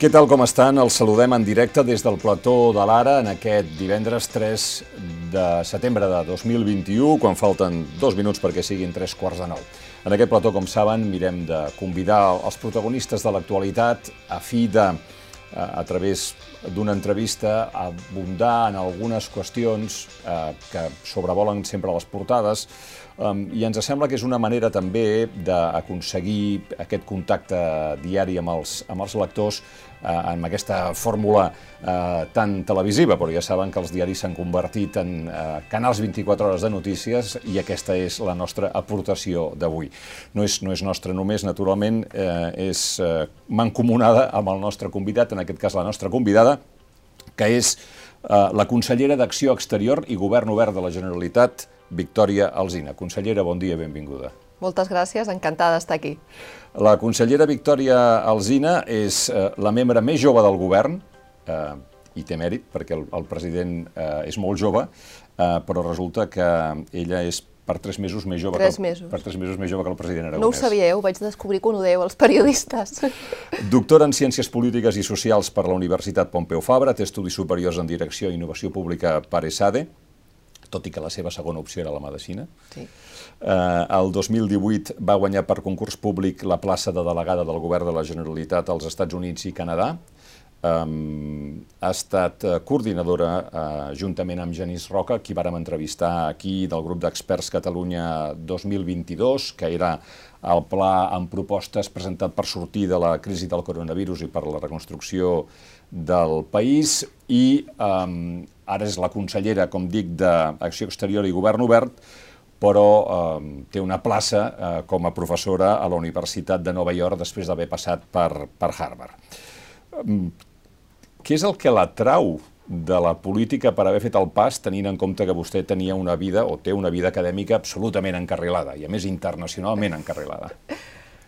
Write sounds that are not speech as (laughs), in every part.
Què tal, com estan? Els saludem en directe des del plató de l'Ara en aquest divendres 3 de setembre de 2021, quan falten dos minuts perquè siguin tres quarts de nou. En aquest plató, com saben, mirem de convidar els protagonistes de l'actualitat a fi de, eh, a través d'una entrevista, abundar en algunes qüestions eh, que sobrevolen sempre les portades, Um, I ens sembla que és una manera també d'aconseguir aquest contacte diari amb els, amb els lectors amb aquesta fórmula eh, tan televisiva, però ja saben que els diaris s'han convertit en eh, canals 24 hores de notícies i aquesta és la nostra aportació d'avui. No, és, no és nostra només, naturalment, eh, és eh, mancomunada amb el nostre convidat, en aquest cas la nostra convidada, que és eh, la consellera d'Acció Exterior i Govern Obert de la Generalitat, Victòria Alzina. Consellera, bon dia, benvinguda. Moltes gràcies, encantada d'estar aquí. La consellera Victòria Alzina és eh, la membre més jove del govern, eh, i té mèrit, perquè el, el president eh, és molt jove, eh, però resulta que ella és per tres mesos més jove, tres que, mesos. per tres mesos més jove que el president Aragonès. No ho sabíeu, vaig descobrir que ho dèieu els periodistes. Doctora en Ciències Polítiques i Socials per la Universitat Pompeu Fabra, té estudis superiors en Direcció i Innovació Pública per ESADE, tot i que la seva segona opció era la medicina. Sí. Eh, el 2018 va guanyar per concurs públic la plaça de delegada del govern de la Generalitat als Estats Units i Canadà. Um, ha estat uh, coordinadora uh, juntament amb Genís Roca, qui vàrem entrevistar aquí del grup d'experts Catalunya 2022, que era el pla amb propostes presentat per sortir de la crisi del coronavirus i per la reconstrucció del país, i um, ara és la consellera, com dic, d'Acció Exterior i Govern Obert, però eh, té una plaça eh, com a professora a la Universitat de Nova York després d'haver passat per, per Harvard. Què és el que l'atrau de la política per haver fet el pas, tenint en compte que vostè tenia una vida, o té una vida acadèmica absolutament encarrilada, i a més internacionalment encarrilada?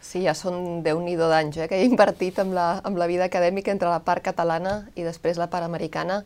Sí, ja són déu nhi d'anys eh, que he invertit amb la, amb la vida acadèmica entre la part catalana i després la part americana.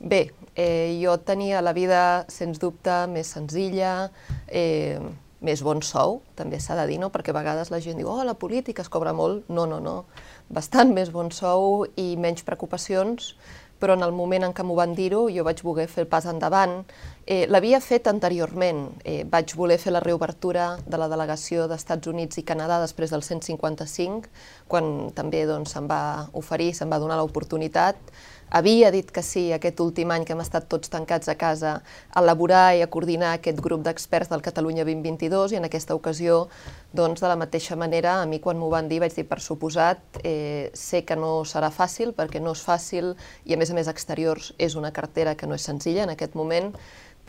Bé, eh, jo tenia la vida, sens dubte, més senzilla, eh, més bon sou, també s'ha de dir, no? perquè a vegades la gent diu oh, la política es cobra molt. No, no, no bastant (laughs) més bon sou i menys preocupacions, però en el moment en què m'ho van dir-ho jo vaig voler fer el pas endavant. Eh, L'havia fet anteriorment, eh, vaig voler fer la reobertura de la delegació d'Estats Units i Canadà després del 155, quan també doncs, se'm va oferir, se'm va donar l'oportunitat, havia dit que sí aquest últim any que hem estat tots tancats a casa a elaborar i a coordinar aquest grup d'experts del Catalunya 2022 i en aquesta ocasió, doncs, de la mateixa manera, a mi quan m'ho van dir vaig dir, per suposat, eh, sé que no serà fàcil perquè no és fàcil i a més a més exteriors és una cartera que no és senzilla en aquest moment,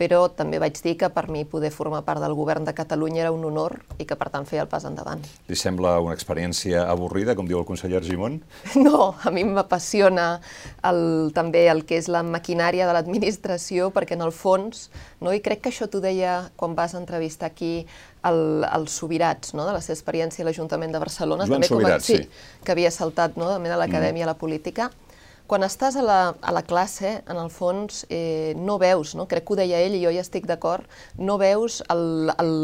però també vaig dir que per mi poder formar part del govern de Catalunya era un honor i que per tant feia el pas endavant. Li sembla una experiència avorrida, com diu el conseller Argimon? (laughs) No, a mi m'apassiona el, també el que és la maquinària de l'administració, perquè en el fons, no? i crec que això t'ho deia quan vas entrevistar aquí el, els Sobirats, no? de la seva experiència a l'Ajuntament de Barcelona, Joan també Sobirat, com a, sí, sí. que havia saltat no? de l'acadèmia mm. a la política, quan estàs a la, a la classe, en el fons, eh, no veus, no? crec que ho deia ell i jo ja estic d'acord, no veus el, el,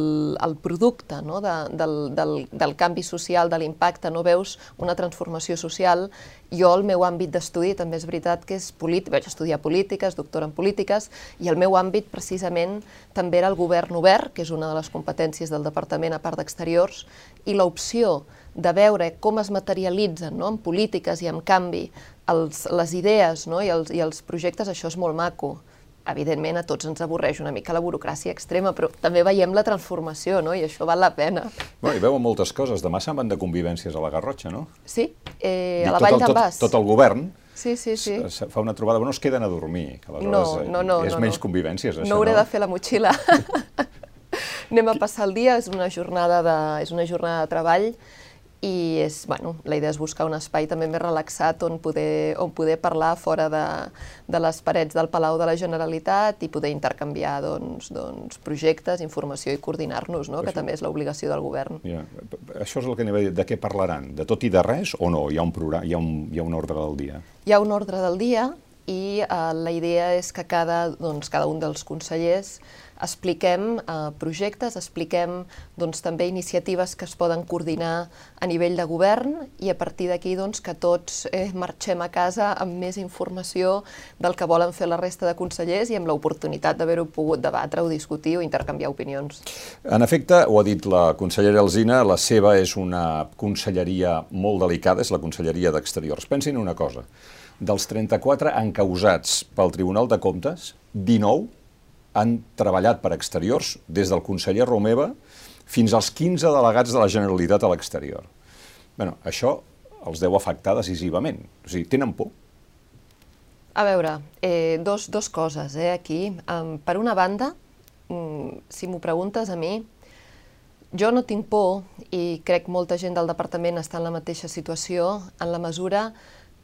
el producte no? de, del, del, del canvi social, de l'impacte, no veus una transformació social. Jo, el meu àmbit d'estudi, també és veritat que és polític, vaig estudiar polítiques, doctora en polítiques, i el meu àmbit precisament també era el govern obert, que és una de les competències del Departament a part d'Exteriors, i l'opció de veure com es materialitzen no? en polítiques i en canvi els, les idees no? I, els, i els projectes, això és molt maco. Evidentment, a tots ens avorreix una mica la burocràcia extrema, però també veiem la transformació, no? i això val la pena. Bueno, I veuen moltes coses. Demà se'n van de convivències a la Garrotxa, no? Sí, eh, a la Vall d'en Bas. Tot, tot el govern Sí, sí, sí. Fa una trobada, però no es queden a dormir, que aleshores no, no, no, és no, menys no. convivències, això, no? hauré no? de fer la motxilla. (laughs) Anem a passar el dia, és una jornada de, és una jornada de treball i és, bueno, la idea és buscar un espai també més relaxat on poder, on poder parlar fora de, de les parets del Palau de la Generalitat i poder intercanviar doncs, doncs, projectes, informació i coordinar-nos, no? que també és l'obligació del govern. Ja. Això és el que anem a dir. De què parlaran? De tot i de res o no? Hi ha un, programa, hi ha un, hi ha un ordre del dia? Hi ha un ordre del dia i eh, la idea és que cada, doncs, cada un dels consellers expliquem eh, projectes, expliquem doncs, també iniciatives que es poden coordinar a nivell de govern i a partir d'aquí doncs, que tots eh, marxem a casa amb més informació del que volen fer la resta de consellers i amb l'oportunitat d'haver-ho pogut debatre o discutir o intercanviar opinions. En efecte, ho ha dit la consellera Alzina, la seva és una conselleria molt delicada, és la conselleria d'Exteriors. Pensin una cosa, dels 34 encausats pel Tribunal de Comptes, 19 han treballat per exteriors, des del conseller Romeva fins als 15 delegats de la Generalitat a l'exterior. Bueno, això els deu afectar decisivament. O sigui, tenen por? A veure, eh, dos, dos coses eh, aquí. Um, per una banda, mm, si m'ho preguntes a mi, jo no tinc por i crec molta gent del departament està en la mateixa situació en la mesura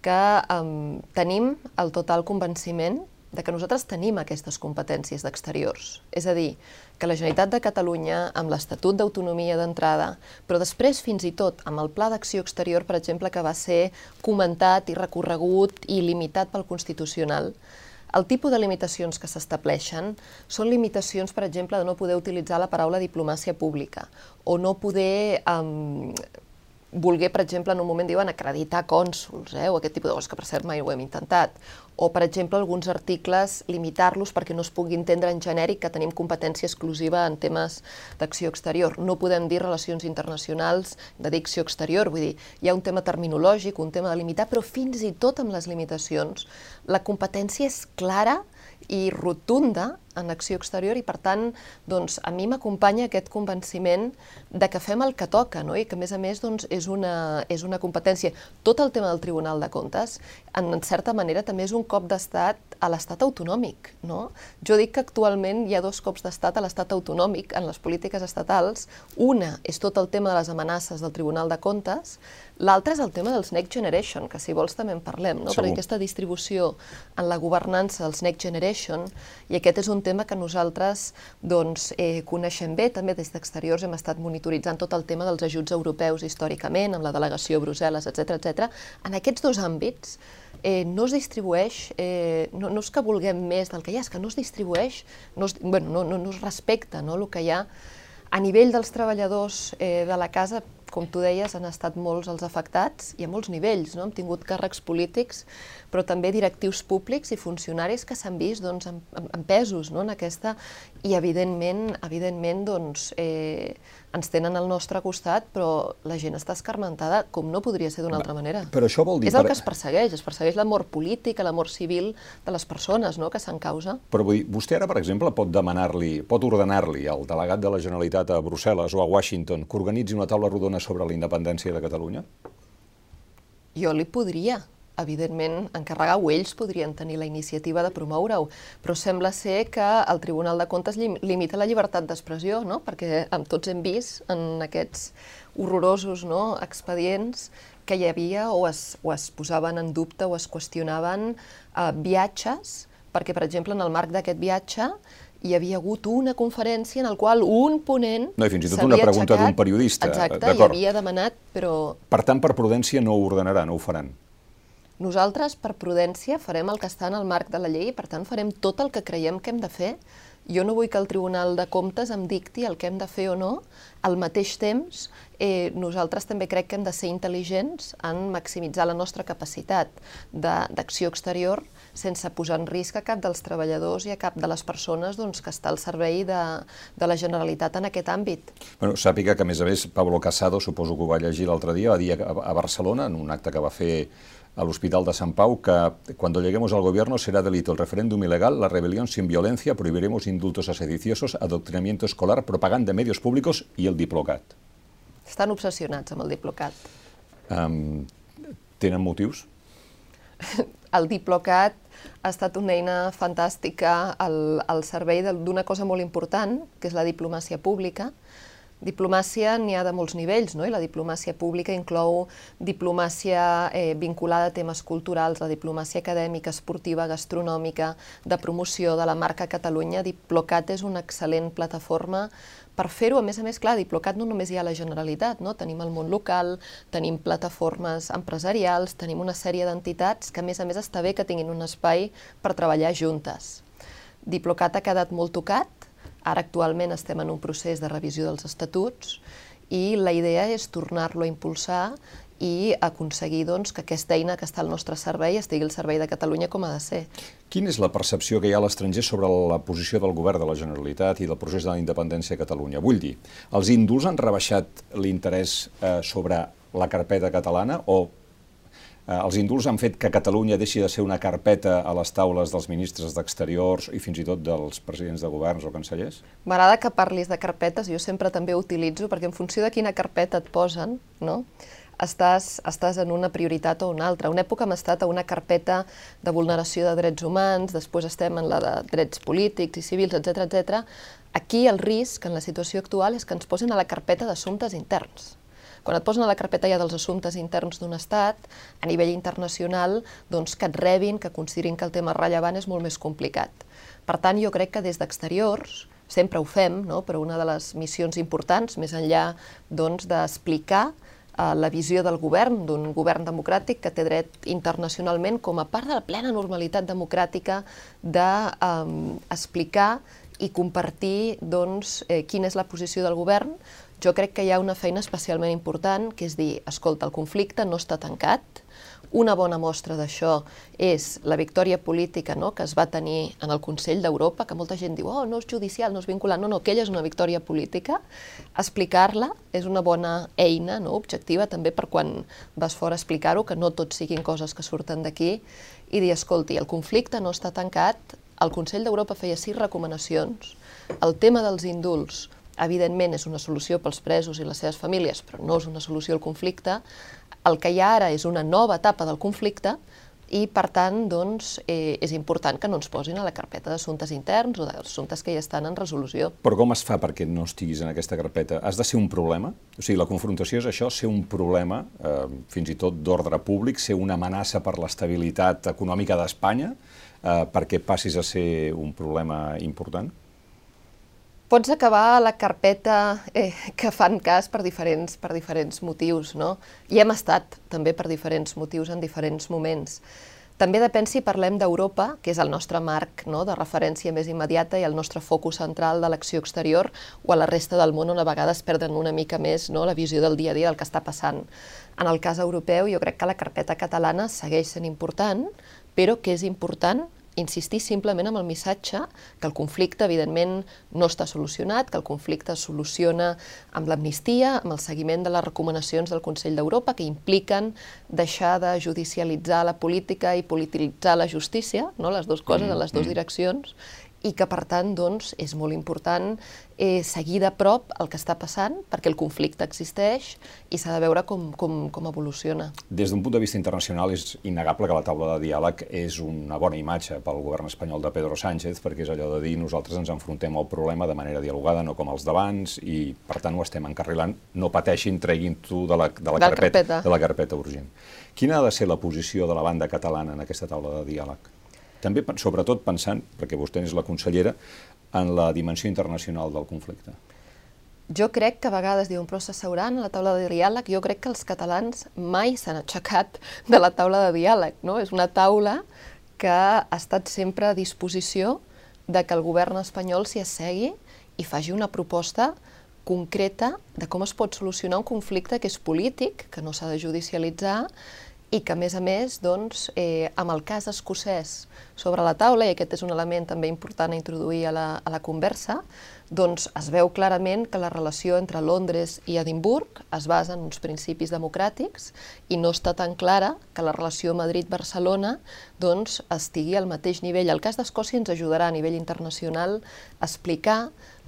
que um, tenim el total convenciment de que nosaltres tenim aquestes competències d'exteriors. És a dir, que la Generalitat de Catalunya, amb l'Estatut d'Autonomia d'entrada, però després fins i tot amb el Pla d'Acció Exterior, per exemple, que va ser comentat i recorregut i limitat pel Constitucional, el tipus de limitacions que s'estableixen són limitacions, per exemple, de no poder utilitzar la paraula diplomàcia pública o no poder um, volguer, per exemple, en un moment diuen acreditar cònsuls, eh, o aquest tipus de coses, que per cert mai ho hem intentat, o, per exemple, alguns articles limitar-los perquè no es pugui entendre en genèric que tenim competència exclusiva en temes d'acció exterior. No podem dir relacions internacionals de dicció exterior, vull dir, hi ha un tema terminològic, un tema de limitar, però fins i tot amb les limitacions la competència és clara i rotunda en acció exterior i, per tant, doncs, a mi m'acompanya aquest convenciment de que fem el que toca no? i que, a més a més, doncs, és, una, és una competència. Tot el tema del Tribunal de Comptes, en, en certa manera, també és un cop d'estat a l'estat autonòmic. No? Jo dic que actualment hi ha dos cops d'estat a l'estat autonòmic en les polítiques estatals. Una és tot el tema de les amenaces del Tribunal de Comptes, L'altre és el tema dels Next Generation, que si vols també en parlem, no? perquè aquesta distribució en la governança dels Next Generation, i aquest és un tema que nosaltres doncs, eh, coneixem bé, també des d'exteriors hem estat monitoritzant tot el tema dels ajuts europeus històricament, amb la delegació a Brussel·les, etc etc. En aquests dos àmbits eh, no es distribueix, eh, no, no és que vulguem més del que hi ha, és que no es distribueix, no es, bueno, no, no, no es respecta no, el que hi ha a nivell dels treballadors eh, de la casa, com tu deies, han estat molts els afectats i a molts nivells. No? Hem tingut càrrecs polítics, però també directius públics i funcionaris que s'han vist doncs, empesos no? en aquesta i, evidentment, evidentment doncs, eh, ens tenen al nostre costat, però la gent està escarmentada, com no podria ser d'una altra manera. Però això vol dir... És el que es persegueix, es persegueix l'amor polític, l'amor civil de les persones no? que s'han causa. Però vull dir, vostè ara, per exemple, pot demanar-li, pot ordenar-li al delegat de la Generalitat a Brussel·les o a Washington que organitzi una taula rodona sobre la independència de Catalunya? Jo li podria, evidentment, encarregar-ho, ells podrien tenir la iniciativa de promoure-ho, però sembla ser que el Tribunal de Comptes limita la llibertat d'expressió, no? perquè amb tots hem vist en aquests horrorosos no, expedients que hi havia o es, o es posaven en dubte o es qüestionaven eh, viatges, perquè, per exemple, en el marc d'aquest viatge hi havia hagut una conferència en la qual un ponent No, i fins i tot una pregunta d'un periodista. Exacte, i havia demanat, però... Per tant, per prudència no ho ordenarà, no ho faran. Nosaltres, per prudència, farem el que està en el marc de la llei i, per tant, farem tot el que creiem que hem de fer. Jo no vull que el Tribunal de Comptes em dicti el que hem de fer o no. Al mateix temps, eh, nosaltres també crec que hem de ser intel·ligents en maximitzar la nostra capacitat d'acció exterior sense posar en risc a cap dels treballadors i a cap de les persones doncs, que està al servei de, de la Generalitat en aquest àmbit. Bueno, sàpiga que, a més a més, Pablo Casado, suposo que ho va llegir l'altre dia, va dir a Barcelona, en un acte que va fer al Hospital de San Pau que cuando lleguemos al gobierno será delito el referéndum ilegal, la rebelión sin violencia, prohibiremos indultos a sediciosos, adoctrinamiento escolar, propaganda de medios públicos i el Diplocat. Estan obsessionats amb el Diplocat. Um, tenen motius? (laughs) el Diplocat ha estat una eina fantàstica al, al servei d'una cosa molt important, que és la diplomàcia pública, Diplomàcia n'hi ha de molts nivells, no? i la diplomàcia pública inclou diplomàcia eh, vinculada a temes culturals, la diplomàcia acadèmica, esportiva, gastronòmica, de promoció de la marca Catalunya. Diplocat és una excel·lent plataforma per fer-ho, a més a més, clar, Diplocat no només hi ha la Generalitat, no? tenim el món local, tenim plataformes empresarials, tenim una sèrie d'entitats que, a més a més, està bé que tinguin un espai per treballar juntes. Diplocat ha quedat molt tocat, Ara actualment estem en un procés de revisió dels estatuts i la idea és tornar-lo a impulsar i aconseguir doncs, que aquesta eina que està al nostre servei estigui al servei de Catalunya com ha de ser. Quina és la percepció que hi ha a l'estranger sobre la posició del govern de la Generalitat i del procés de la independència a Catalunya? Vull dir, els indults han rebaixat l'interès eh, sobre la carpeta catalana o els indults han fet que Catalunya deixi de ser una carpeta a les taules dels ministres d'Exteriors i fins i tot dels presidents de governs o cancellers? M'agrada que parlis de carpetes, jo sempre també ho utilitzo, perquè en funció de quina carpeta et posen, no? estàs, estàs en una prioritat o una altra. Una època hem estat a una carpeta de vulneració de drets humans, després estem en la de drets polítics i civils, etc etc. Aquí el risc, en la situació actual, és que ens posin a la carpeta d'assumptes interns. Quan et posen a la carpeta ja dels assumptes interns d'un estat, a nivell internacional, doncs que et rebin, que considerin que el tema rellevant és molt més complicat. Per tant, jo crec que des d'exteriors, sempre ho fem, no? però una de les missions importants, més enllà doncs, d'explicar eh, la visió del govern, d'un govern democràtic que té dret internacionalment com a part de la plena normalitat democràtica d'explicar eh, i compartir doncs, eh, quina és la posició del govern. Jo crec que hi ha una feina especialment important, que és dir, escolta, el conflicte no està tancat, una bona mostra d'això és la victòria política no?, que es va tenir en el Consell d'Europa, que molta gent diu, oh, no és judicial, no és vinculant. No, no, aquella és una victòria política. Explicar-la és una bona eina no?, objectiva també per quan vas fora a explicar-ho, que no tot siguin coses que surten d'aquí, i dir, escolti, el conflicte no està tancat, el Consell d'Europa feia sis recomanacions, el tema dels indults evidentment és una solució pels presos i les seves famílies, però no és una solució al conflicte. El que hi ha ara és una nova etapa del conflicte i, per tant, doncs, eh, és important que no ens posin a la carpeta d'assumptes interns o d'assumptes que ja estan en resolució. Però com es fa perquè no estiguis en aquesta carpeta? Has de ser un problema? O sigui, la confrontació és això, ser un problema, eh, fins i tot d'ordre públic, ser una amenaça per l'estabilitat econòmica d'Espanya, eh, perquè passis a ser un problema important? Pots acabar la carpeta eh, que fan cas per diferents, per diferents motius, no? I hem estat també per diferents motius en diferents moments. També depèn si parlem d'Europa, que és el nostre marc no, de referència més immediata i el nostre focus central de l'acció exterior, o a la resta del món on a vegades perden una mica més no, la visió del dia a dia del que està passant. En el cas europeu, jo crec que la carpeta catalana segueix sent important, però que és important insistir simplement amb el missatge que el conflicte, evidentment, no està solucionat, que el conflicte es soluciona amb l'amnistia, amb el seguiment de les recomanacions del Consell d'Europa, que impliquen deixar de judicialitzar la política i polititzar la justícia, no? les dues coses, en les dues mm. direccions, i que, per tant, doncs, és molt important eh, seguir de prop el que està passant, perquè el conflicte existeix i s'ha de veure com, com, com evoluciona. Des d'un punt de vista internacional és innegable que la taula de diàleg és una bona imatge pel govern espanyol de Pedro Sánchez, perquè és allò de dir nosaltres ens enfrontem al problema de manera dialogada, no com els d'abans, i per tant ho estem encarrilant, no pateixin, treguin-t'ho de, la, de, la carpeta, carpeta. de la carpeta urgent. Quina ha de ser la posició de la banda catalana en aquesta taula de diàleg? També, sobretot, pensant, perquè vostè és la consellera, en la dimensió internacional del conflicte. Jo crec que a vegades diuen, però s'asseuran a la taula de diàleg. Jo crec que els catalans mai s'han aixecat de la taula de diàleg. No? És una taula que ha estat sempre a disposició de que el govern espanyol s'hi assegui i faci una proposta concreta de com es pot solucionar un conflicte que és polític, que no s'ha de judicialitzar, i que, a més a més, doncs, eh, amb el cas escocès sobre la taula, i aquest és un element també important a introduir a la, a la conversa, doncs es veu clarament que la relació entre Londres i Edimburg es basa en uns principis democràtics i no està tan clara que la relació Madrid-Barcelona doncs, estigui al mateix nivell. El cas d'Escòcia ens ajudarà a nivell internacional a explicar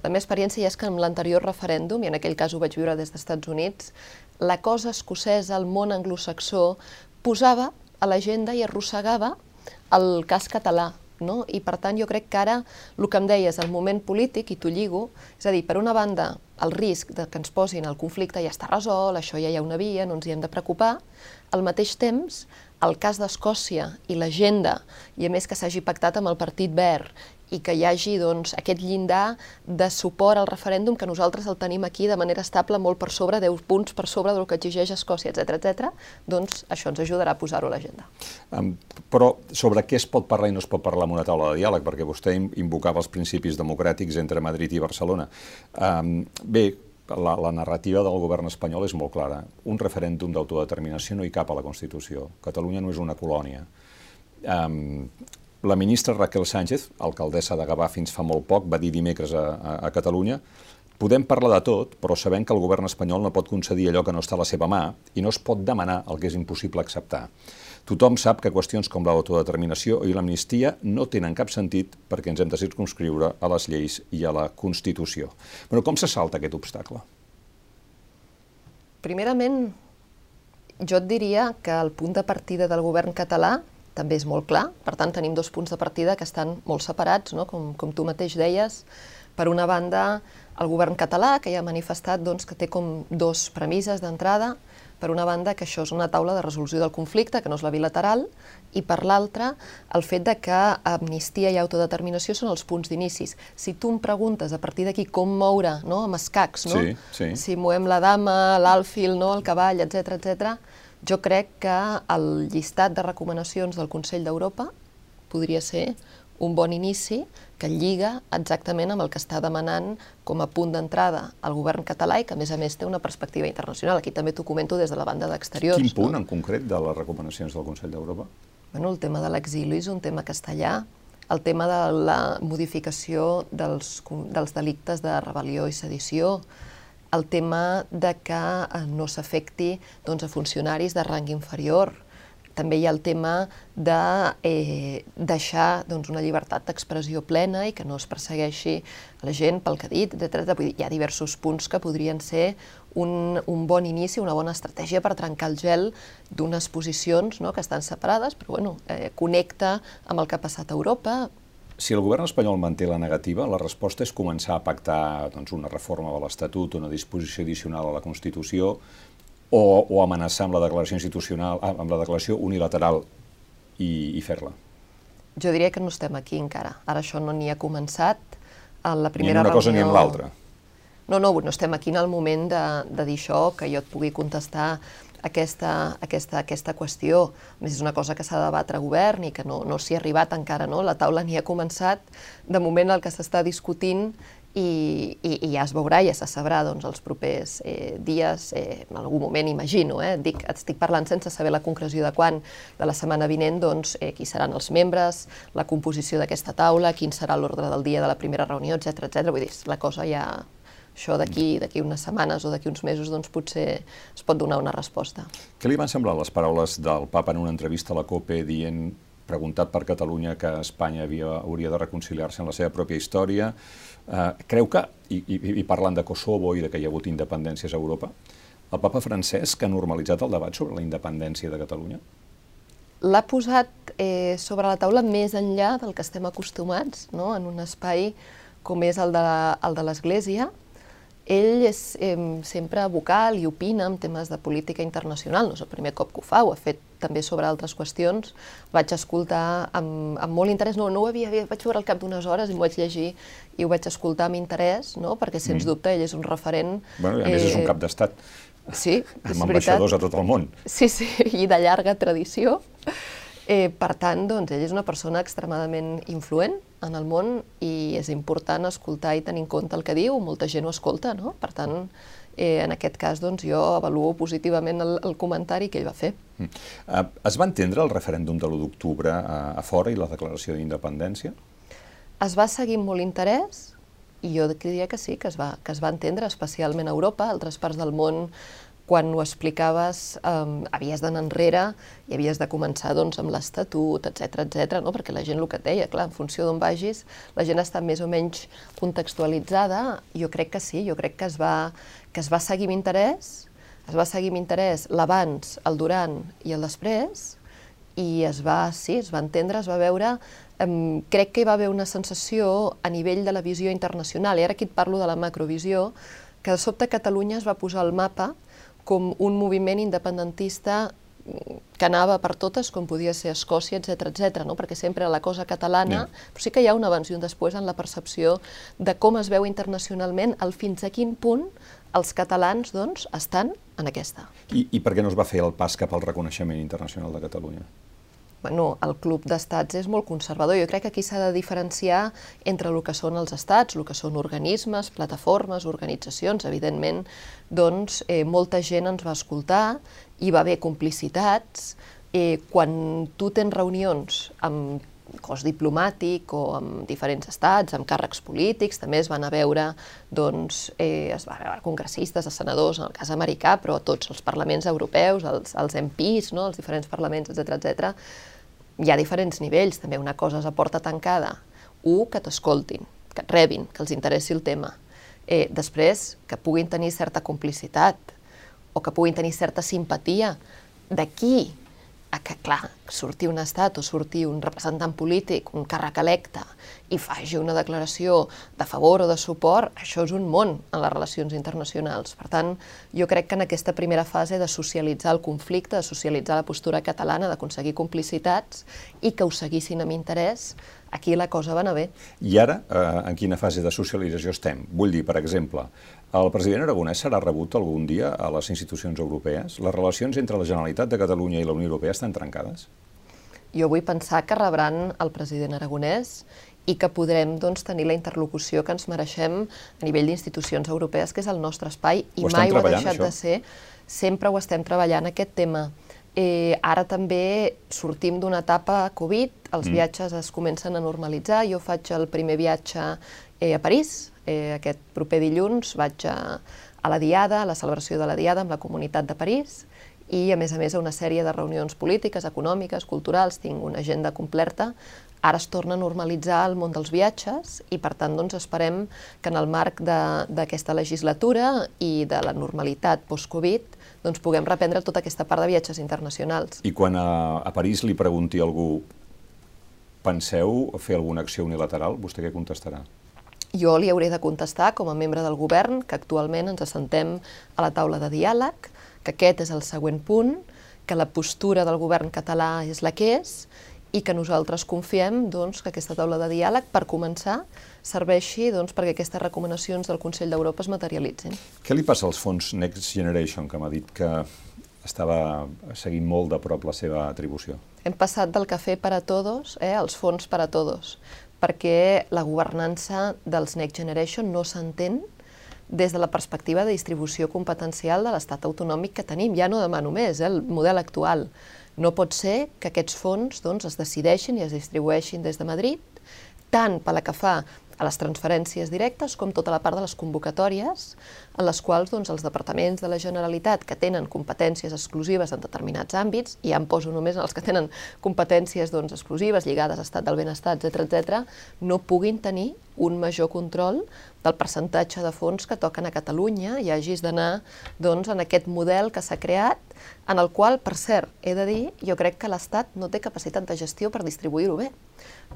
la meva experiència és que en l'anterior referèndum, i en aquell cas ho vaig viure des dels Estats Units, la cosa escocesa, el món anglosaxó, posava a l'agenda i arrossegava el cas català. No? I per tant jo crec que ara el que em deies, el moment polític, i t'ho lligo, és a dir, per una banda, el risc de que ens posin el conflicte ja està resolt, això ja hi ha una via, no ens hi hem de preocupar, al mateix temps, el cas d'Escòcia i l'agenda, i a més que s'hagi pactat amb el Partit Verd, i que hi hagi doncs, aquest llindar de suport al referèndum que nosaltres el tenim aquí de manera estable molt per sobre, 10 punts per sobre del que exigeix Escòcia, etc etc. doncs això ens ajudarà a posar-ho a l'agenda. Um, però sobre què es pot parlar i no es pot parlar en una taula de diàleg? Perquè vostè invocava els principis democràtics entre Madrid i Barcelona. Um, bé, la, la narrativa del govern espanyol és molt clara. Un referèndum d'autodeterminació no hi cap a la Constitució. Catalunya no és una colònia. Um, la ministra Raquel Sánchez, alcaldessa de Gavà fins fa molt poc, va dir dimecres a, a, a Catalunya podem parlar de tot, però sabem que el govern espanyol no pot concedir allò que no està a la seva mà i no es pot demanar el que és impossible acceptar. Tothom sap que qüestions com l'autodeterminació i l'amnistia no tenen cap sentit perquè ens hem de circunscriure a les lleis i a la Constitució. Però com se salta aquest obstacle? Primerament, jo et diria que el punt de partida del govern català també és molt clar. Per tant, tenim dos punts de partida que estan molt separats, no? com, com tu mateix deies. Per una banda, el govern català, que ja ha manifestat doncs, que té com dos premisses d'entrada. Per una banda, que això és una taula de resolució del conflicte, que no és la bilateral, i per l'altra, el fet de que amnistia i autodeterminació són els punts d'inicis. Si tu em preguntes a partir d'aquí com moure no, amb escacs, no? Sí, sí. si movem la dama, l'àlfil, no, el cavall, etc etc, jo crec que el llistat de recomanacions del Consell d'Europa podria ser un bon inici que lliga exactament amb el que està demanant com a punt d'entrada el govern català i que, a més a més, té una perspectiva internacional. Aquí també t'ho comento des de la banda d'exteriors. Quin punt, no? en concret, de les recomanacions del Consell d'Europa? Bueno, el tema de l'exili és un tema castellà, el tema de la modificació dels, dels delictes de rebel·lió i sedició, el tema de que eh, no s'afecti doncs, a funcionaris de rang inferior. També hi ha el tema de eh, deixar doncs, una llibertat d'expressió plena i que no es persegueixi la gent pel que ha dit, etc. Vull dir, hi ha diversos punts que podrien ser un, un bon inici, una bona estratègia per trencar el gel d'unes posicions no, que estan separades, però bueno, eh, connecta amb el que ha passat a Europa, si el govern espanyol manté la negativa, la resposta és començar a pactar doncs, una reforma de l'Estatut, una disposició addicional a la Constitució, o, o amenaçar amb la declaració institucional, amb la declaració unilateral i, i fer-la. Jo diria que no estem aquí encara. Ara això no n'hi ha començat. En la primera ni en una reunió... cosa ni en l'altra. No, no, no estem aquí en el moment de, de dir això, que jo et pugui contestar aquesta, aquesta, aquesta qüestió. A més, és una cosa que s'ha de debatre a govern i que no, no s'hi ha arribat encara, no? La taula ni ha començat. De moment el que s'està discutint i, i, i ja es veurà, ja se sabrà doncs, els propers eh, dies, eh, en algun moment imagino, eh, dic, estic parlant sense saber la concreció de quan, de la setmana vinent, doncs, eh, qui seran els membres, la composició d'aquesta taula, quin serà l'ordre del dia de la primera reunió, etc etc. Vull dir, la cosa ja, això d'aquí d'aquí unes setmanes o d'aquí uns mesos doncs potser es pot donar una resposta. Què li van semblar les paraules del papa en una entrevista a la COPE dient preguntat per Catalunya que Espanya havia, hauria de reconciliar-se en la seva pròpia història. Eh, creu que, i, i, i parlant de Kosovo i de que hi ha hagut independències a Europa, el papa Francesc ha normalitzat el debat sobre la independència de Catalunya? L'ha posat eh, sobre la taula més enllà del que estem acostumats, no? en un espai com és el de l'Església, ell és eh, sempre vocal i opina en temes de política internacional, no és el primer cop que ho fa, ho ha fet també sobre altres qüestions, vaig escoltar amb, amb molt interès, no, no ho havia, vaig veure al cap d'unes hores i m'ho vaig llegir i ho vaig escoltar amb interès, no? perquè sens mm. dubte ell és un referent... Bueno, a més eh, és un cap d'estat. Sí, és (laughs) amb ambaixadors a tot el món. Sí, sí, i de llarga tradició. Eh, per tant, doncs, ell és una persona extremadament influent en el món i és important escoltar i tenir en compte el que diu, molta gent ho escolta, no? Per tant, eh, en aquest cas doncs, jo avaluo positivament el, el comentari que ell va fer. Mm. Uh, es va entendre el referèndum de l'1 d'octubre a, a fora i la declaració d'independència? Es va seguir amb molt interès, i jo diria que sí, que es, va, que es va entendre, especialment a Europa, altres parts del món quan ho explicaves um, havies d'anar enrere i havies de començar doncs, amb l'Estatut, etc etc. no? perquè la gent el que et deia, clar, en funció d'on vagis, la gent està més o menys contextualitzada. Jo crec que sí, jo crec que es va, que es va seguir amb interès, es va seguir amb interès l'abans, el durant i el després, i es va, sí, es va entendre, es va veure um, crec que hi va haver una sensació a nivell de la visió internacional, i ara aquí et parlo de la macrovisió, que de sobte Catalunya es va posar al mapa com un moviment independentista que anava per totes, com podia ser Escòcia, etc etc. no? perquè sempre la cosa catalana, yeah. però sí que hi ha un abans i un després en la percepció de com es veu internacionalment, el fins a quin punt els catalans doncs, estan en aquesta. I, I per què no es va fer el pas cap al reconeixement internacional de Catalunya? Bueno, el club d'estats és molt conservador. Jo crec que aquí s'ha de diferenciar entre el que són els estats, el que són organismes, plataformes, organitzacions. Evidentment, doncs, eh, molta gent ens va escoltar, hi va haver complicitats. Eh, quan tu tens reunions amb cos diplomàtic o amb diferents estats, amb càrrecs polítics, també es van a veure, doncs, eh, es va veure congressistes, senadors, en el cas americà, però tots els parlaments europeus, els, els MPs, no? els diferents parlaments, etc etc. hi ha diferents nivells, també una cosa és a porta tancada, un, que t'escoltin, que et rebin, que els interessi el tema, eh, després, que puguin tenir certa complicitat, o que puguin tenir certa simpatia, d'aquí que, clar, surti un estat o surti un representant polític, un càrrec electe, i faci una declaració de favor o de suport, això és un món en les relacions internacionals. Per tant, jo crec que en aquesta primera fase de socialitzar el conflicte, de socialitzar la postura catalana, d'aconseguir complicitats i que ho seguissin amb interès, aquí la cosa va anar bé. I ara, eh, en quina fase de socialització estem? Vull dir, per exemple, el president Aragonès serà rebut algun dia a les institucions europees? Les relacions entre la Generalitat de Catalunya i la Unió Europea estan trencades? Jo vull pensar que rebran el president Aragonès i que podrem doncs, tenir la interlocució que ens mereixem a nivell d'institucions europees, que és el nostre espai, i mai ho ha deixat això? de ser. Sempre ho estem treballant, aquest tema. Eh, ara també sortim d'una etapa Covid, els mm. viatges es comencen a normalitzar, jo faig el primer viatge eh, a París, eh, aquest proper dilluns vaig a, a la Diada, a la celebració de la Diada amb la Comunitat de París, i a més a més a una sèrie de reunions polítiques, econòmiques, culturals, tinc una agenda completa. Ara es torna a normalitzar el món dels viatges i per tant doncs, esperem que en el marc d'aquesta legislatura i de la normalitat post-Covid doncs, puguem reprendre tota aquesta part de viatges internacionals. I quan a, a París li pregunti a algú penseu fer alguna acció unilateral, vostè què contestarà? Jo li hauré de contestar, com a membre del govern, que actualment ens assentem a la taula de diàleg, que aquest és el següent punt, que la postura del govern català és la que és i que nosaltres confiem doncs, que aquesta taula de diàleg, per començar, serveixi doncs, perquè aquestes recomanacions del Consell d'Europa es materialitzin. Què li passa als fons Next Generation, que m'ha dit que estava seguint molt de prop la seva atribució? Hem passat del cafè per a tots eh, als fons per a tots perquè la governança dels Next Generation no s'entén des de la perspectiva de distribució competencial de l'estat autonòmic que tenim. Ja no demano més, eh, el model actual. No pot ser que aquests fons doncs, es decideixin i es distribueixin des de Madrid, tant per la que fa a les transferències directes com tota la part de les convocatòries en les quals doncs, els departaments de la Generalitat que tenen competències exclusives en determinats àmbits, i ja em poso només en els que tenen competències doncs, exclusives lligades a estat del benestar, etc etc, no puguin tenir un major control del percentatge de fons que toquen a Catalunya i hagis d'anar doncs, en aquest model que s'ha creat, en el qual, per cert, he de dir, jo crec que l'Estat no té capacitat de gestió per distribuir-ho bé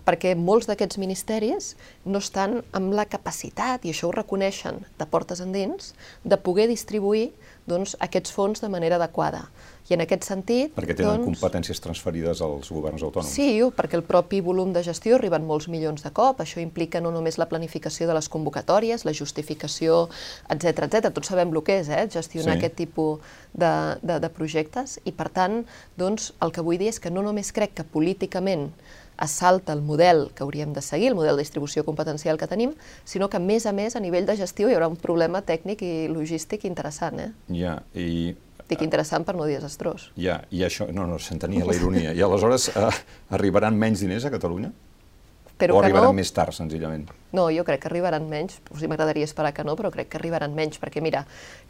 perquè molts d'aquests ministeris no estan amb la capacitat, i això ho reconeixen de portes endins, de poder distribuir doncs, aquests fons de manera adequada. I en aquest sentit... Perquè tenen doncs, competències transferides als governs autònoms. Sí, perquè el propi volum de gestió arriben molts milions de cop, això implica no només la planificació de les convocatòries, la justificació, etc etc. Tots sabem el que és, eh? gestionar sí. aquest tipus de, de, de projectes, i per tant, doncs, el que vull dir és que no només crec que políticament es salta el model que hauríem de seguir, el model de distribució competencial que tenim, sinó que, a més a més, a nivell de gestió hi haurà un problema tècnic i logístic interessant. Eh? Ja, i... Dic interessant per no dir desastrós. Ja, i això, no, no, s'entenia la ironia. I aleshores eh, arribaran menys diners a Catalunya? Espero o arribaran no. més tard, senzillament? No, jo crec que arribaran menys, o sigui, m'agradaria esperar que no, però crec que arribaran menys, perquè mira,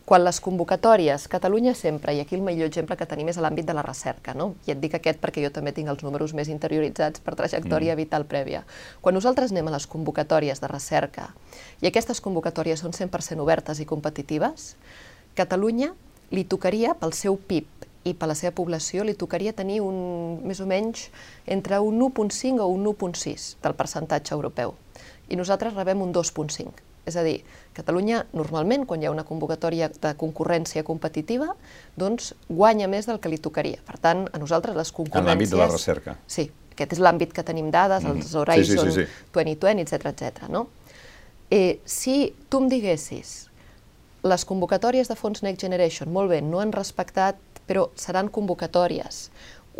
quan les convocatòries, Catalunya sempre, i aquí el millor exemple que tenim és a l'àmbit de la recerca, no? i et dic aquest perquè jo també tinc els números més interioritzats per trajectòria mm. vital prèvia. Quan nosaltres anem a les convocatòries de recerca, i aquestes convocatòries són 100% obertes i competitives, Catalunya li tocaria pel seu PIB i per la seva població li tocaria tenir un, més o menys entre un 1.5 o un 1.6 del percentatge europeu. I nosaltres rebem un 2.5. És a dir, Catalunya, normalment, quan hi ha una convocatòria de concurrència competitiva, doncs guanya més del que li tocaria. Per tant, a nosaltres les concurrències... En l'àmbit de la recerca. Sí, aquest és l'àmbit que tenim dades, mm. els Horizon sí, sí, sí, sí. 2020, etc etc. no? Eh, si tu em diguessis les convocatòries de fons Next Generation, molt bé, no han respectat, però seran convocatòries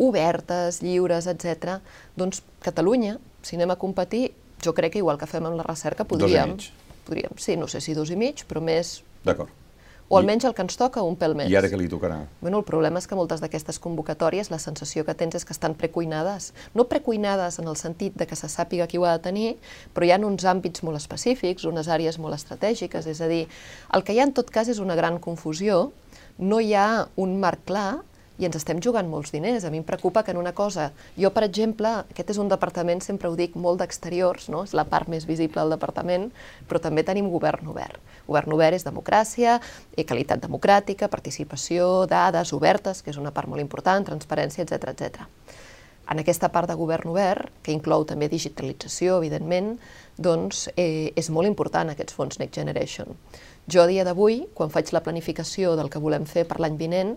obertes, lliures, etc. Doncs Catalunya, si anem a competir, jo crec que igual que fem amb la recerca, podríem... Dos podríem, sí, no sé si dos i mig, però més... D'acord. O almenys el que ens toca, un pèl més. I ara què li tocarà? Bueno, el problema és que moltes d'aquestes convocatòries, la sensació que tens és que estan precuinades. No precuinades en el sentit de que se sàpiga qui ho ha de tenir, però hi ha uns àmbits molt específics, unes àrees molt estratègiques, és a dir, el que hi ha en tot cas és una gran confusió, no hi ha un marc clar, i ens estem jugant molts diners. A mi em preocupa que en una cosa... Jo, per exemple, aquest és un departament, sempre ho dic, molt d'exteriors, no? és la part més visible del departament, però també tenim govern obert. Govern obert és democràcia, i qualitat democràtica, participació, dades obertes, que és una part molt important, transparència, etc etc. En aquesta part de govern obert, que inclou també digitalització, evidentment, doncs eh, és molt important aquests fons Next Generation. Jo, a dia d'avui, quan faig la planificació del que volem fer per l'any vinent,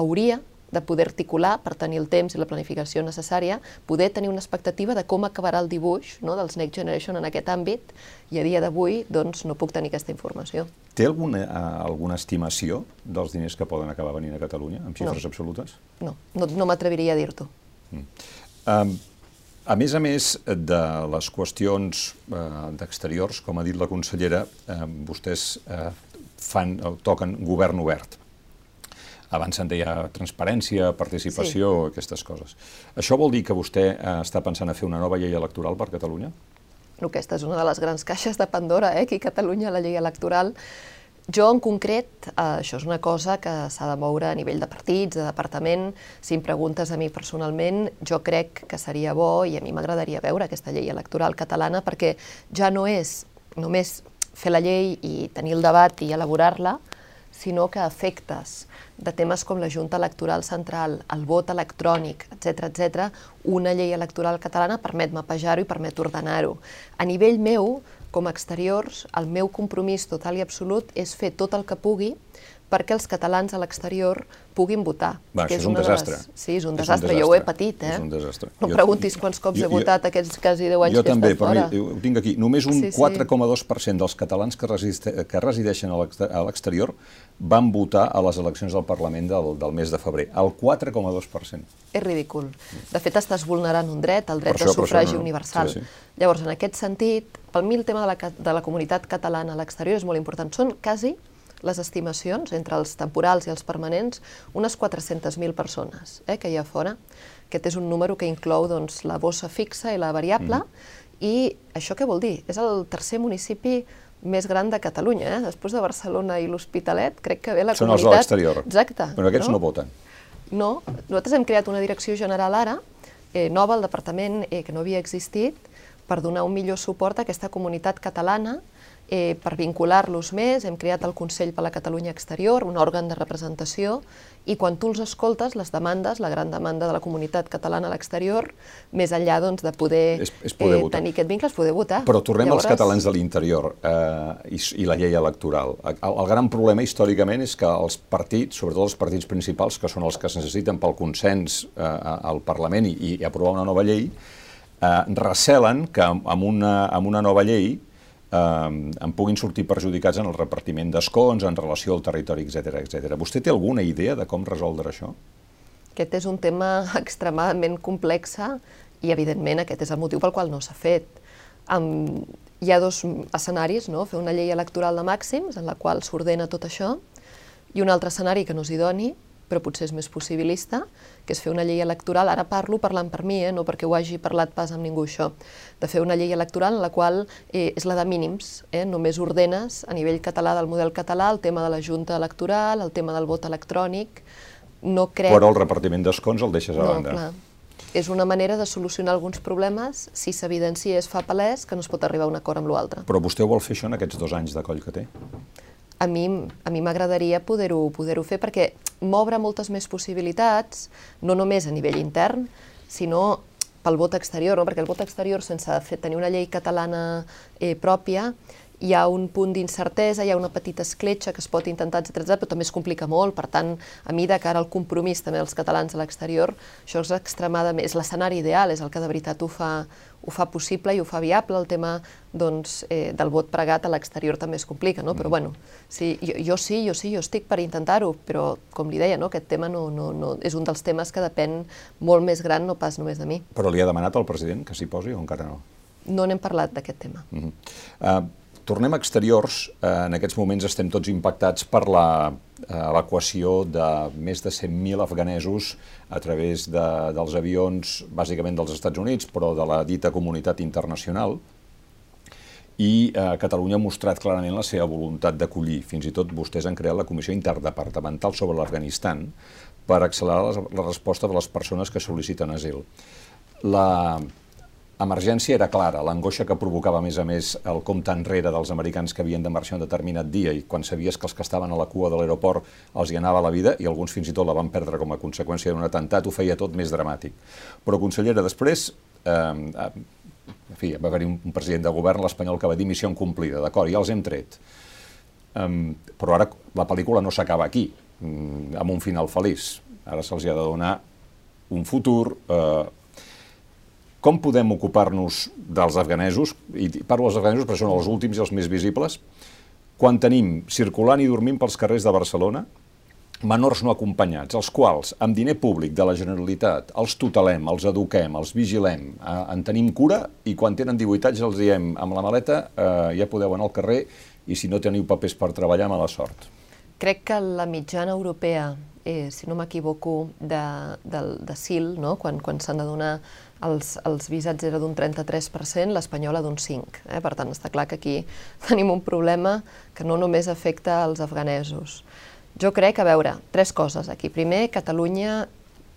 hauria de poder articular, per tenir el temps i la planificació necessària, poder tenir una expectativa de com acabarà el dibuix no, dels Next Generation en aquest àmbit, i a dia d'avui doncs, no puc tenir aquesta informació. Té alguna, uh, alguna estimació dels diners que poden acabar venint a Catalunya, amb xifres no. absolutes? No, no, no m'atreviria a dir-t'ho. Mm. Um, a més a més de les qüestions uh, d'exteriors, com ha dit la consellera, uh, vostès uh, fan, toquen govern obert abans se'n deia transparència, participació, sí. aquestes coses. Això vol dir que vostè eh, està pensant a fer una nova llei electoral per Catalunya? No, aquesta és una de les grans caixes de Pandora, eh, aquí a Catalunya, la llei electoral. Jo, en concret, eh, això és una cosa que s'ha de moure a nivell de partits, de departament. Si em preguntes a mi personalment, jo crec que seria bo i a mi m'agradaria veure aquesta llei electoral catalana perquè ja no és només fer la llei i tenir el debat i elaborar-la, sinó que efectes de temes com la Junta Electoral Central, el vot electrònic, etc etc, una llei electoral catalana permet mapejar-ho i permet ordenar-ho. A nivell meu, com a exteriors, el meu compromís total i absolut és fer tot el que pugui perquè els catalans a l'exterior puguin votar. Va, que és, és un desastre. Les... Sí, és un, és desastre. un desastre, jo ho he patit, eh? És un desastre. No jo, preguntis quants cops jo, he votat jo, aquests quasi 10 anys jo que també, he estat fora. Jo també, ho tinc aquí. Només un sí, 4,2% dels catalans que, resiste, que resideixen a l'exterior van votar a les eleccions del Parlament del, del mes de febrer. El 4,2%. És ridícul. De fet, estàs vulnerant un dret, el dret això, de sufragi no, no. universal. Sí, sí. Llavors, en aquest sentit, pel mi el tema de la, de la comunitat catalana a l'exterior és molt important. Són quasi les estimacions, entre els temporals i els permanents, unes 400.000 persones eh, que hi ha fora. Aquest és un número que inclou doncs, la bossa fixa i la variable, mm. i això què vol dir? És el tercer municipi més gran de Catalunya, eh? després de Barcelona i l'Hospitalet, crec que ve la Són comunitat... Són els de l'exterior. Exacte. Però aquests no? no voten. No, nosaltres hem creat una direcció general ara, eh, nova al departament, eh, que no havia existit, per donar un millor suport a aquesta comunitat catalana eh, per vincular-los més, hem creat el Consell per la Catalunya Exterior, un òrgan de representació, i quan tu els escoltes, les demandes, la gran demanda de la comunitat catalana a l'exterior, més enllà doncs, de poder, és, és poder eh, tenir aquest vincle, és poder votar. Però tornem Llavors... als catalans de l'interior eh, i, i la llei electoral. El, el gran problema històricament és que els partits, sobretot els partits principals, que són els que es necessiten pel consens eh, al Parlament i, i aprovar una nova llei, eh, recelen que amb una, amb una nova llei en puguin sortir perjudicats en el repartiment d'escons, en relació al territori, etc etc. Vostè té alguna idea de com resoldre això? Aquest és un tema (laughs) extremadament complex i, evidentment, aquest és el motiu pel qual no s'ha fet. Um, hi ha dos escenaris, no? fer una llei electoral de màxims en la qual s'ordena tot això i un altre escenari que no s'hi doni, però potser és més possibilista, que és fer una llei electoral, ara parlo parlant per mi, eh, no perquè ho hagi parlat pas amb ningú això, de fer una llei electoral en la qual eh, és la de mínims, eh, només ordenes a nivell català del model català el tema de la junta electoral, el tema del vot electrònic, no crec... Però el repartiment d'escons el deixes a no, banda. Clar. És una manera de solucionar alguns problemes si s'evidencia es fa palès que no es pot arribar a un acord amb l'altre. Però vostè vol fer això en aquests dos anys de coll que té? A mi m'agradaria poder-ho poder, -ho, fer perquè m'obre moltes més possibilitats, no només a nivell intern, sinó pel vot exterior, no? perquè el vot exterior sense fer, tenir una llei catalana eh, pròpia hi ha un punt d'incertesa, hi ha una petita escletxa que es pot intentar, etc però també es complica molt. Per tant, a mi de cara al compromís també dels catalans a l'exterior, això és extremadament, és l'escenari ideal, és el que de veritat ho fa, ho fa possible i ho fa viable. El tema doncs, eh, del vot pregat a l'exterior també es complica, no? però mm. bueno, sí, jo, jo sí, jo sí, jo estic per intentar-ho, però com li deia, no? aquest tema no, no, no, és un dels temes que depèn molt més gran, no pas només de mi. Però li ha demanat al president que s'hi posi o encara no? No n'hem parlat d'aquest tema. Mm -hmm. uh, tornem a exteriors. Uh, en aquests moments estem tots impactats per la evacuació de més de 100.000 afganesos a través de, dels avions, bàsicament dels Estats Units, però de la dita comunitat internacional, i eh, Catalunya ha mostrat clarament la seva voluntat d'acollir. Fins i tot vostès han creat la Comissió Interdepartamental sobre l'Afganistan per accelerar la, la resposta de les persones que sol·liciten asil. La emergència era clara, l'angoixa que provocava a més a més el compte enrere dels americans que havien de marxar un determinat dia i quan sabies que els que estaven a la cua de l'aeroport els hi anava la vida i alguns fins i tot la van perdre com a conseqüència d'un atemptat, ho feia tot més dramàtic. Però, consellera, després eh, en fi, va haver-hi un, president de govern, l'espanyol, que va dir missió complida, d'acord, ja els hem tret. Um, però ara la pel·lícula no s'acaba aquí, um, amb un final feliç. Ara se'ls ha de donar un futur. Uh, com podem ocupar-nos dels afganesos, i parlo dels afganesos perquè són els últims i els més visibles, quan tenim circulant i dormint pels carrers de Barcelona, menors no acompanyats, els quals, amb diner públic de la Generalitat, els tutelem, els eduquem, els vigilem, eh, en tenim cura i quan tenen 18 anys els diem amb la maleta eh, ja podeu anar al carrer i si no teniu papers per treballar, mala sort. Crec que la mitjana europea, eh, si no m'equivoco, de, de, de no? quan, quan s'han de donar els, els visats era d'un 33%, l'espanyola d'un 5%. Eh? Per tant, està clar que aquí (laughs) tenim un problema que no només afecta els afganesos. Jo crec, a veure, tres coses aquí. Primer, Catalunya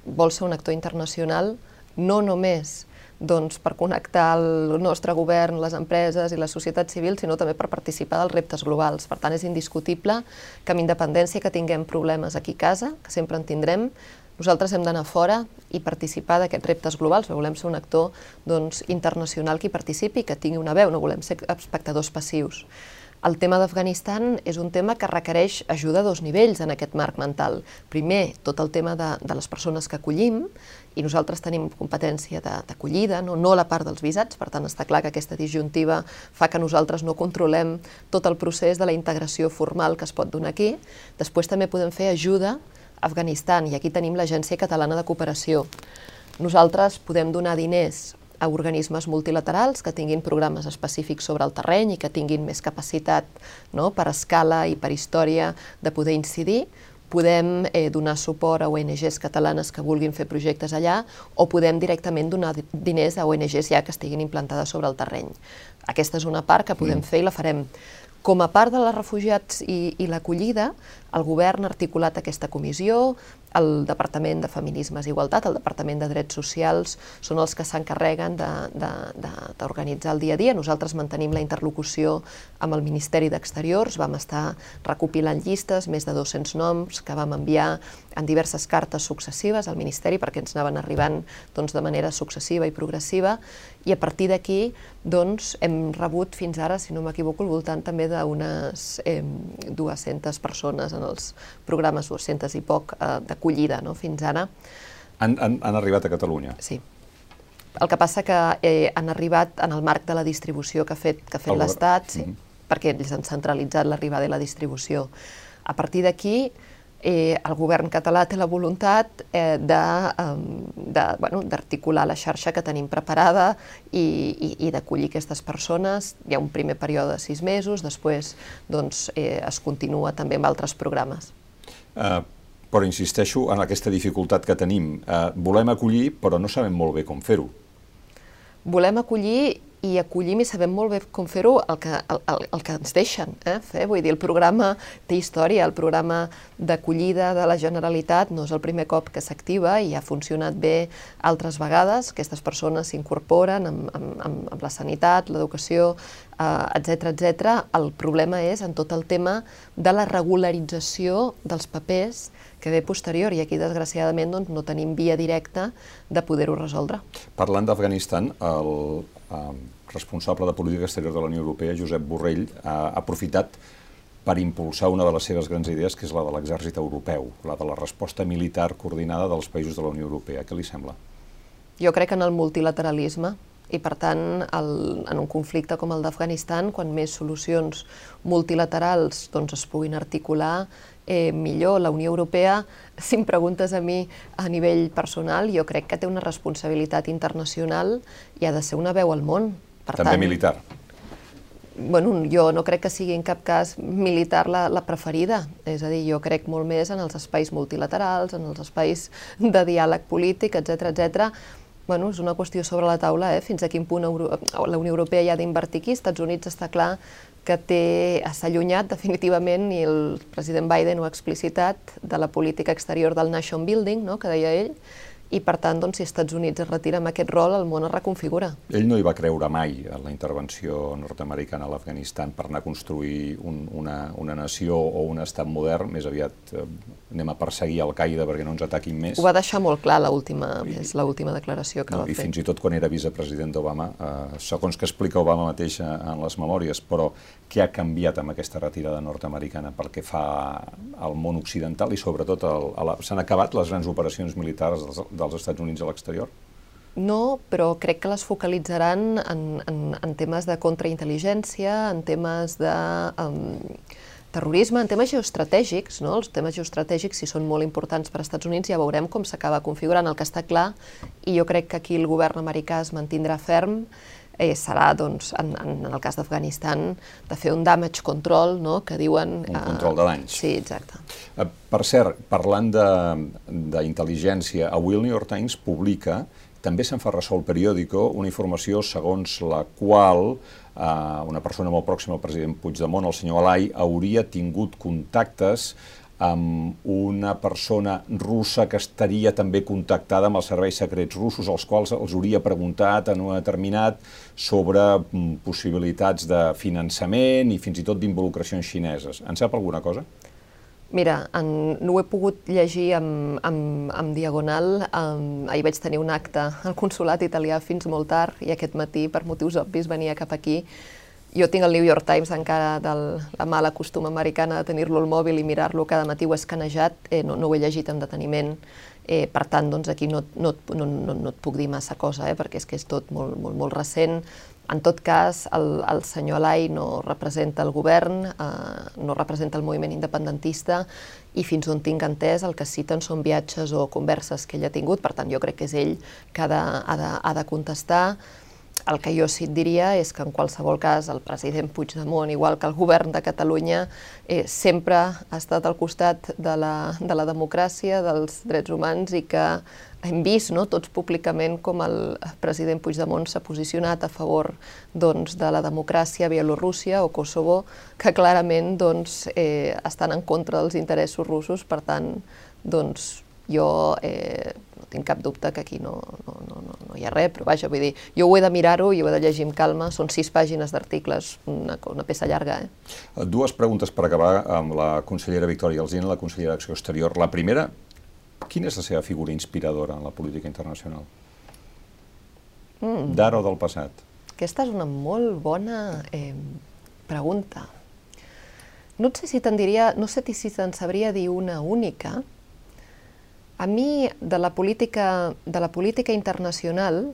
vol ser un actor internacional no només doncs, per connectar el nostre govern, les empreses i la societat civil, sinó també per participar dels reptes globals. Per tant, és indiscutible que amb independència que tinguem problemes aquí a casa, que sempre en tindrem, nosaltres hem d'anar fora i participar d'aquests reptes globals. Volem ser un actor doncs, internacional que hi participi, que tingui una veu, no volem ser espectadors passius. El tema d'Afganistan és un tema que requereix ajuda a dos nivells en aquest marc mental. Primer, tot el tema de, de les persones que acollim, i nosaltres tenim competència d'acollida, no, no la part dels visats, per tant està clar que aquesta disjuntiva fa que nosaltres no controlem tot el procés de la integració formal que es pot donar aquí. Després també podem fer ajuda Afganistan, i aquí tenim l'Agència Catalana de Cooperació. Nosaltres podem donar diners a organismes multilaterals que tinguin programes específics sobre el terreny i que tinguin més capacitat no, per escala i per història de poder incidir, podem eh, donar suport a ONGs catalanes que vulguin fer projectes allà o podem directament donar diners a ONGs ja que estiguin implantades sobre el terreny. Aquesta és una part que podem mm. fer i la farem. Com a part de les refugiats i, i l'acollida, el govern ha articulat aquesta comissió, el Departament de Feminismes i Igualtat, el Departament de Drets Socials, són els que s'encarreguen d'organitzar el dia a dia. Nosaltres mantenim la interlocució amb el Ministeri d'Exteriors, vam estar recopilant llistes, més de 200 noms que vam enviar en diverses cartes successives al Ministeri perquè ens anaven arribant doncs, de manera successiva i progressiva i a partir d'aquí doncs, hem rebut fins ara, si no m'equivoco, al voltant també d'unes eh, 200 persones en els programes, 200 i poc, eh, de acollida no? fins ara. Han, han, han arribat a Catalunya? Sí. El que passa que eh, han arribat en el marc de la distribució que ha fet, que ha fet l'Estat, sí, mm -hmm. perquè ells han centralitzat l'arribada i la distribució. A partir d'aquí, eh, el govern català té la voluntat eh, d'articular bueno, la xarxa que tenim preparada i, i, i d'acollir aquestes persones. Hi ha un primer període de sis mesos, després doncs, eh, es continua també amb altres programes. Uh, però insisteixo en aquesta dificultat que tenim. Eh, volem acollir, però no sabem molt bé com fer-ho. Volem acollir i acollim i sabem molt bé com fer-ho el, que, el, el, que ens deixen eh, fer. Vull dir, el programa té història, el programa d'acollida de la Generalitat no és el primer cop que s'activa i ha funcionat bé altres vegades. Aquestes persones s'incorporen amb, amb, amb, amb la sanitat, l'educació, etc etc. El problema és en tot el tema de la regularització dels papers que ve posterior i aquí, desgraciadament, doncs, no tenim via directa de poder-ho resoldre. Parlant d'Afganistan, el eh, responsable de política exterior de la Unió Europea, Josep Borrell, ha aprofitat per impulsar una de les seves grans idees, que és la de l'exèrcit europeu, la de la resposta militar coordinada dels països de la Unió Europea. Què li sembla? Jo crec en el multilateralisme i, per tant, el, en un conflicte com el d'Afganistan, quan més solucions multilaterals doncs, es puguin articular, eh, millor. La Unió Europea, (laughs) si em preguntes a mi a nivell personal, jo crec que té una responsabilitat internacional i ha de ser una veu al món. Per També tant, militar bueno, jo no crec que sigui en cap cas militar la, la preferida, és a dir, jo crec molt més en els espais multilaterals, en els espais de diàleg polític, etc etc. Bueno, és una qüestió sobre la taula, eh? fins a quin punt Euro la Unió Europea hi ha d'invertir aquí. Estats Units està clar que s'ha allunyat definitivament i el president Biden ho ha explicitat de la política exterior del nation building, no? que deia ell, i per tant, doncs, si els Estats Units es retira amb aquest rol, el món es reconfigura. Ell no hi va creure mai en la intervenció nord-americana a l'Afganistan per anar a construir un, una, una nació o un estat modern, més aviat eh, anem a perseguir Al-Qaeda perquè no ens ataquin més. Ho va deixar molt clar l'última declaració que no, va i fer. I fins i tot quan era vicepresident d'Obama, eh, segons que explica Obama mateix en les memòries, però què ha canviat amb aquesta retirada nord-americana pel que fa al món occidental i sobretot s'han acabat les grans operacions militars dels, dels Estats Units a l'exterior? No, però crec que les focalitzaran en, en, en temes de contraintel·ligència, en temes de um, terrorisme, en temes geoestratègics. No? Els temes geoestratègics, si són molt importants per als Estats Units, ja veurem com s'acaba configurant. El que està clar, i jo crec que aquí el govern americà es mantindrà ferm, eh, serà, doncs, en, en el cas d'Afganistan, de fer un damage control, no?, que diuen... Un eh, control de danys. Sí, exacte. Eh, per cert, parlant d'intel·ligència, avui el New York Times publica, també se'n fa ressò el periòdico, una informació segons la qual eh, una persona molt pròxima al president Puigdemont, el senyor Alai, hauria tingut contactes amb una persona russa que estaria també contactada amb els serveis secrets russos, als quals els hauria preguntat en un determinat sobre mm, possibilitats de finançament i fins i tot d'involucracions xineses. En sap alguna cosa? Mira, en, no ho he pogut llegir amb, amb, amb diagonal. Um, ahir vaig tenir un acte al consulat italià fins molt tard i aquest matí, per motius obvis, venia cap aquí jo tinc el New York Times encara de la mala costum americana de tenir-lo al mòbil i mirar-lo cada matí, ho he escanejat, eh, no, no ho he llegit amb deteniment, eh, per tant, doncs aquí no, no, no, no, no et puc dir massa cosa, eh, perquè és que és tot molt, molt, molt recent. En tot cas, el, el senyor Alai no representa el govern, eh, no representa el moviment independentista i fins on tinc entès el que citen són viatges o converses que ell ha tingut, per tant jo crec que és ell que ha de, ha de, ha de contestar el que jo sí et diria és que en qualsevol cas el president Puigdemont, igual que el govern de Catalunya, eh, sempre ha estat al costat de la, de la democràcia, dels drets humans i que hem vist no, tots públicament com el president Puigdemont s'ha posicionat a favor doncs, de la democràcia a Bielorússia o Kosovo, que clarament doncs, eh, estan en contra dels interessos russos, per tant, doncs, jo eh, no tinc cap dubte que aquí no, no, no, no, hi ha res, però vaja, vull dir, jo ho he de mirar-ho i ho he de llegir amb calma, són sis pàgines d'articles, una, una peça llarga. Eh? Dues preguntes per acabar amb la consellera Victòria Alzina, la consellera d'Acció Exterior. La primera, quina és la seva figura inspiradora en la política internacional? Mm. D'ara o del passat? Aquesta és una molt bona eh, pregunta. No sé si te'n diria, no sé si te'n sabria dir una única, a mi, de la política, de la política internacional,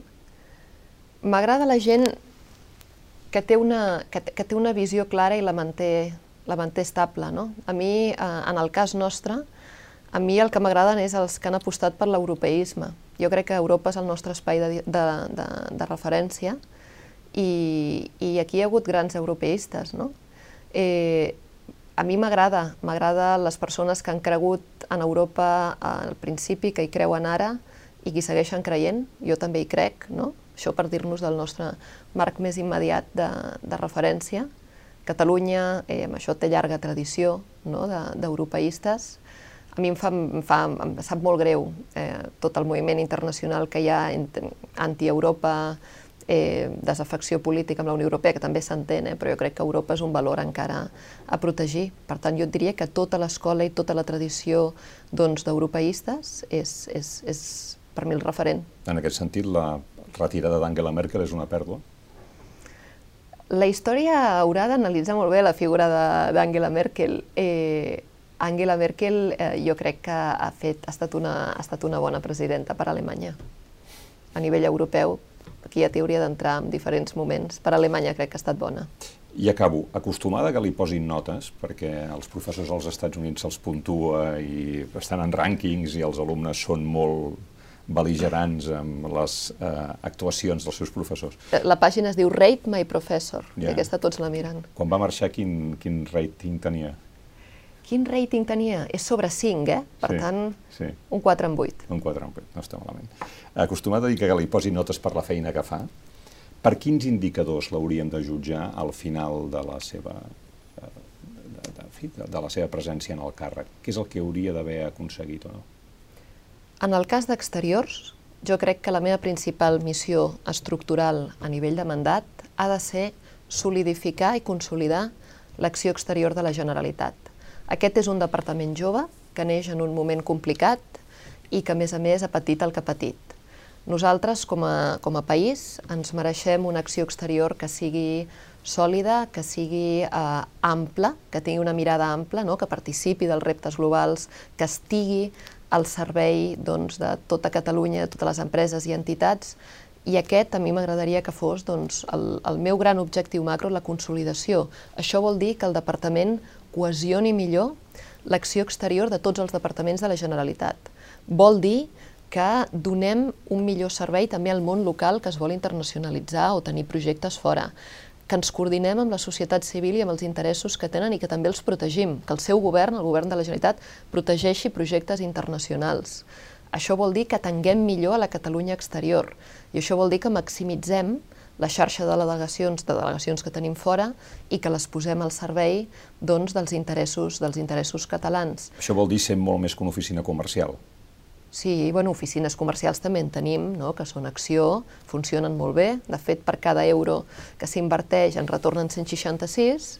m'agrada la gent que té, una, que, que té una visió clara i la manté, la manté estable. No? A mi, eh, en el cas nostre, a mi el que m'agraden és els que han apostat per l'europeisme. Jo crec que Europa és el nostre espai de, de, de, de referència i, i aquí hi ha hagut grans europeistes. No? Eh, a mi m'agrada, m'agrada les persones que han cregut en Europa al principi, que hi creuen ara i que hi segueixen creient, jo també hi crec, no? Això per dir-nos del nostre marc més immediat de, de referència. Catalunya, eh, amb això té llarga tradició no? d'europeistes. De, a mi em, fa, em, fa, em sap molt greu eh, tot el moviment internacional que hi ha anti-Europa, eh, desafecció política amb la Unió Europea, que també s'entén, eh, però jo crec que Europa és un valor encara a protegir. Per tant, jo et diria que tota l'escola i tota la tradició doncs, d'europeistes és, és, és per mi el referent. En aquest sentit, la retirada d'Angela Merkel és una pèrdua? La història haurà d'analitzar molt bé la figura d'Angela Merkel. Eh, Angela Merkel eh, jo crec que ha, fet, ha, estat una, ha estat una bona presidenta per a Alemanya. A nivell europeu, aquí ja t'hauria d'entrar en diferents moments. Per Alemanya crec que ha estat bona. I acabo. Acostumada que li posin notes, perquè els professors als Estats Units se'ls puntua i estan en rànquings i els alumnes són molt beligerants amb les eh, actuacions dels seus professors. La pàgina es diu Rate My Professor, yeah. i aquesta tots la miren. Quan va marxar, quin, quin rating tenia? Quin rating tenia? És sobre 5, eh? Per sí, tant, sí. un 4 en 8. Un 4 en 8, no està malament. Acostumat a dir que li posi notes per la feina que fa, per quins indicadors l'hauríem de jutjar al final de la seva eh, de, de, de, de la seva presència en el càrrec? Què és el que hauria d'haver aconseguit o no? En el cas d'exteriors, jo crec que la meva principal missió estructural a nivell de mandat ha de ser solidificar i consolidar l'acció exterior de la Generalitat. Aquest és un departament jove que neix en un moment complicat i que, a més a més, ha patit el que ha patit. Nosaltres, com a, com a país, ens mereixem una acció exterior que sigui sòlida, que sigui eh, ampla, que tingui una mirada ampla, no? que participi dels reptes globals, que estigui al servei doncs, de tota Catalunya, de totes les empreses i entitats, i aquest a mi m'agradaria que fos doncs, el, el meu gran objectiu macro, la consolidació. Això vol dir que el departament cohesioni millor l'acció exterior de tots els departaments de la Generalitat. Vol dir que donem un millor servei també al món local que es vol internacionalitzar o tenir projectes fora que ens coordinem amb la societat civil i amb els interessos que tenen i que també els protegim, que el seu govern, el govern de la Generalitat, protegeixi projectes internacionals. Això vol dir que atenguem millor a la Catalunya exterior i això vol dir que maximitzem la xarxa de delegacions, de delegacions que tenim fora i que les posem al servei doncs, dels, interessos, dels interessos catalans. Això vol dir ser molt més que una oficina comercial. Sí, bueno, oficines comercials també en tenim, no? que són acció, funcionen molt bé. De fet, per cada euro que s'inverteix en retornen 166,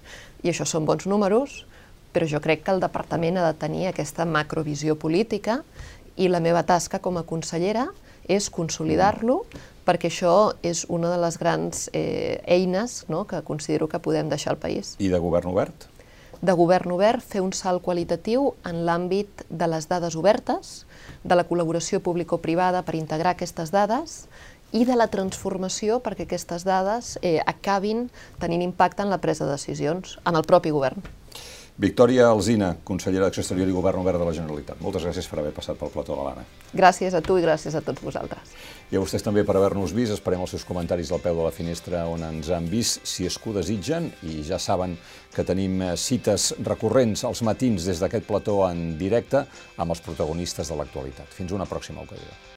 i això són bons números, però jo crec que el departament ha de tenir aquesta macrovisió política i la meva tasca com a consellera és consolidar-lo perquè això és una de les grans eh, eines no? que considero que podem deixar al país. I de govern obert? De govern obert, fer un salt qualitatiu en l'àmbit de les dades obertes, de la col·laboració público-privada per integrar aquestes dades i de la transformació perquè aquestes dades eh, acabin tenint impacte en la presa de decisions en el propi govern. Victòria Alzina, consellera d'Acció Exterior i Govern Obert de la Generalitat. Moltes gràcies per haver passat pel plató de l'Anna. Gràcies a tu i gràcies a tots vosaltres. I a vostès també per haver-nos vist. Esperem els seus comentaris al peu de la finestra on ens han vist, si és que ho desitgen. I ja saben que tenim eh, cites recurrents als matins des d'aquest plató en directe amb els protagonistes de l'actualitat. Fins una pròxima ocasió.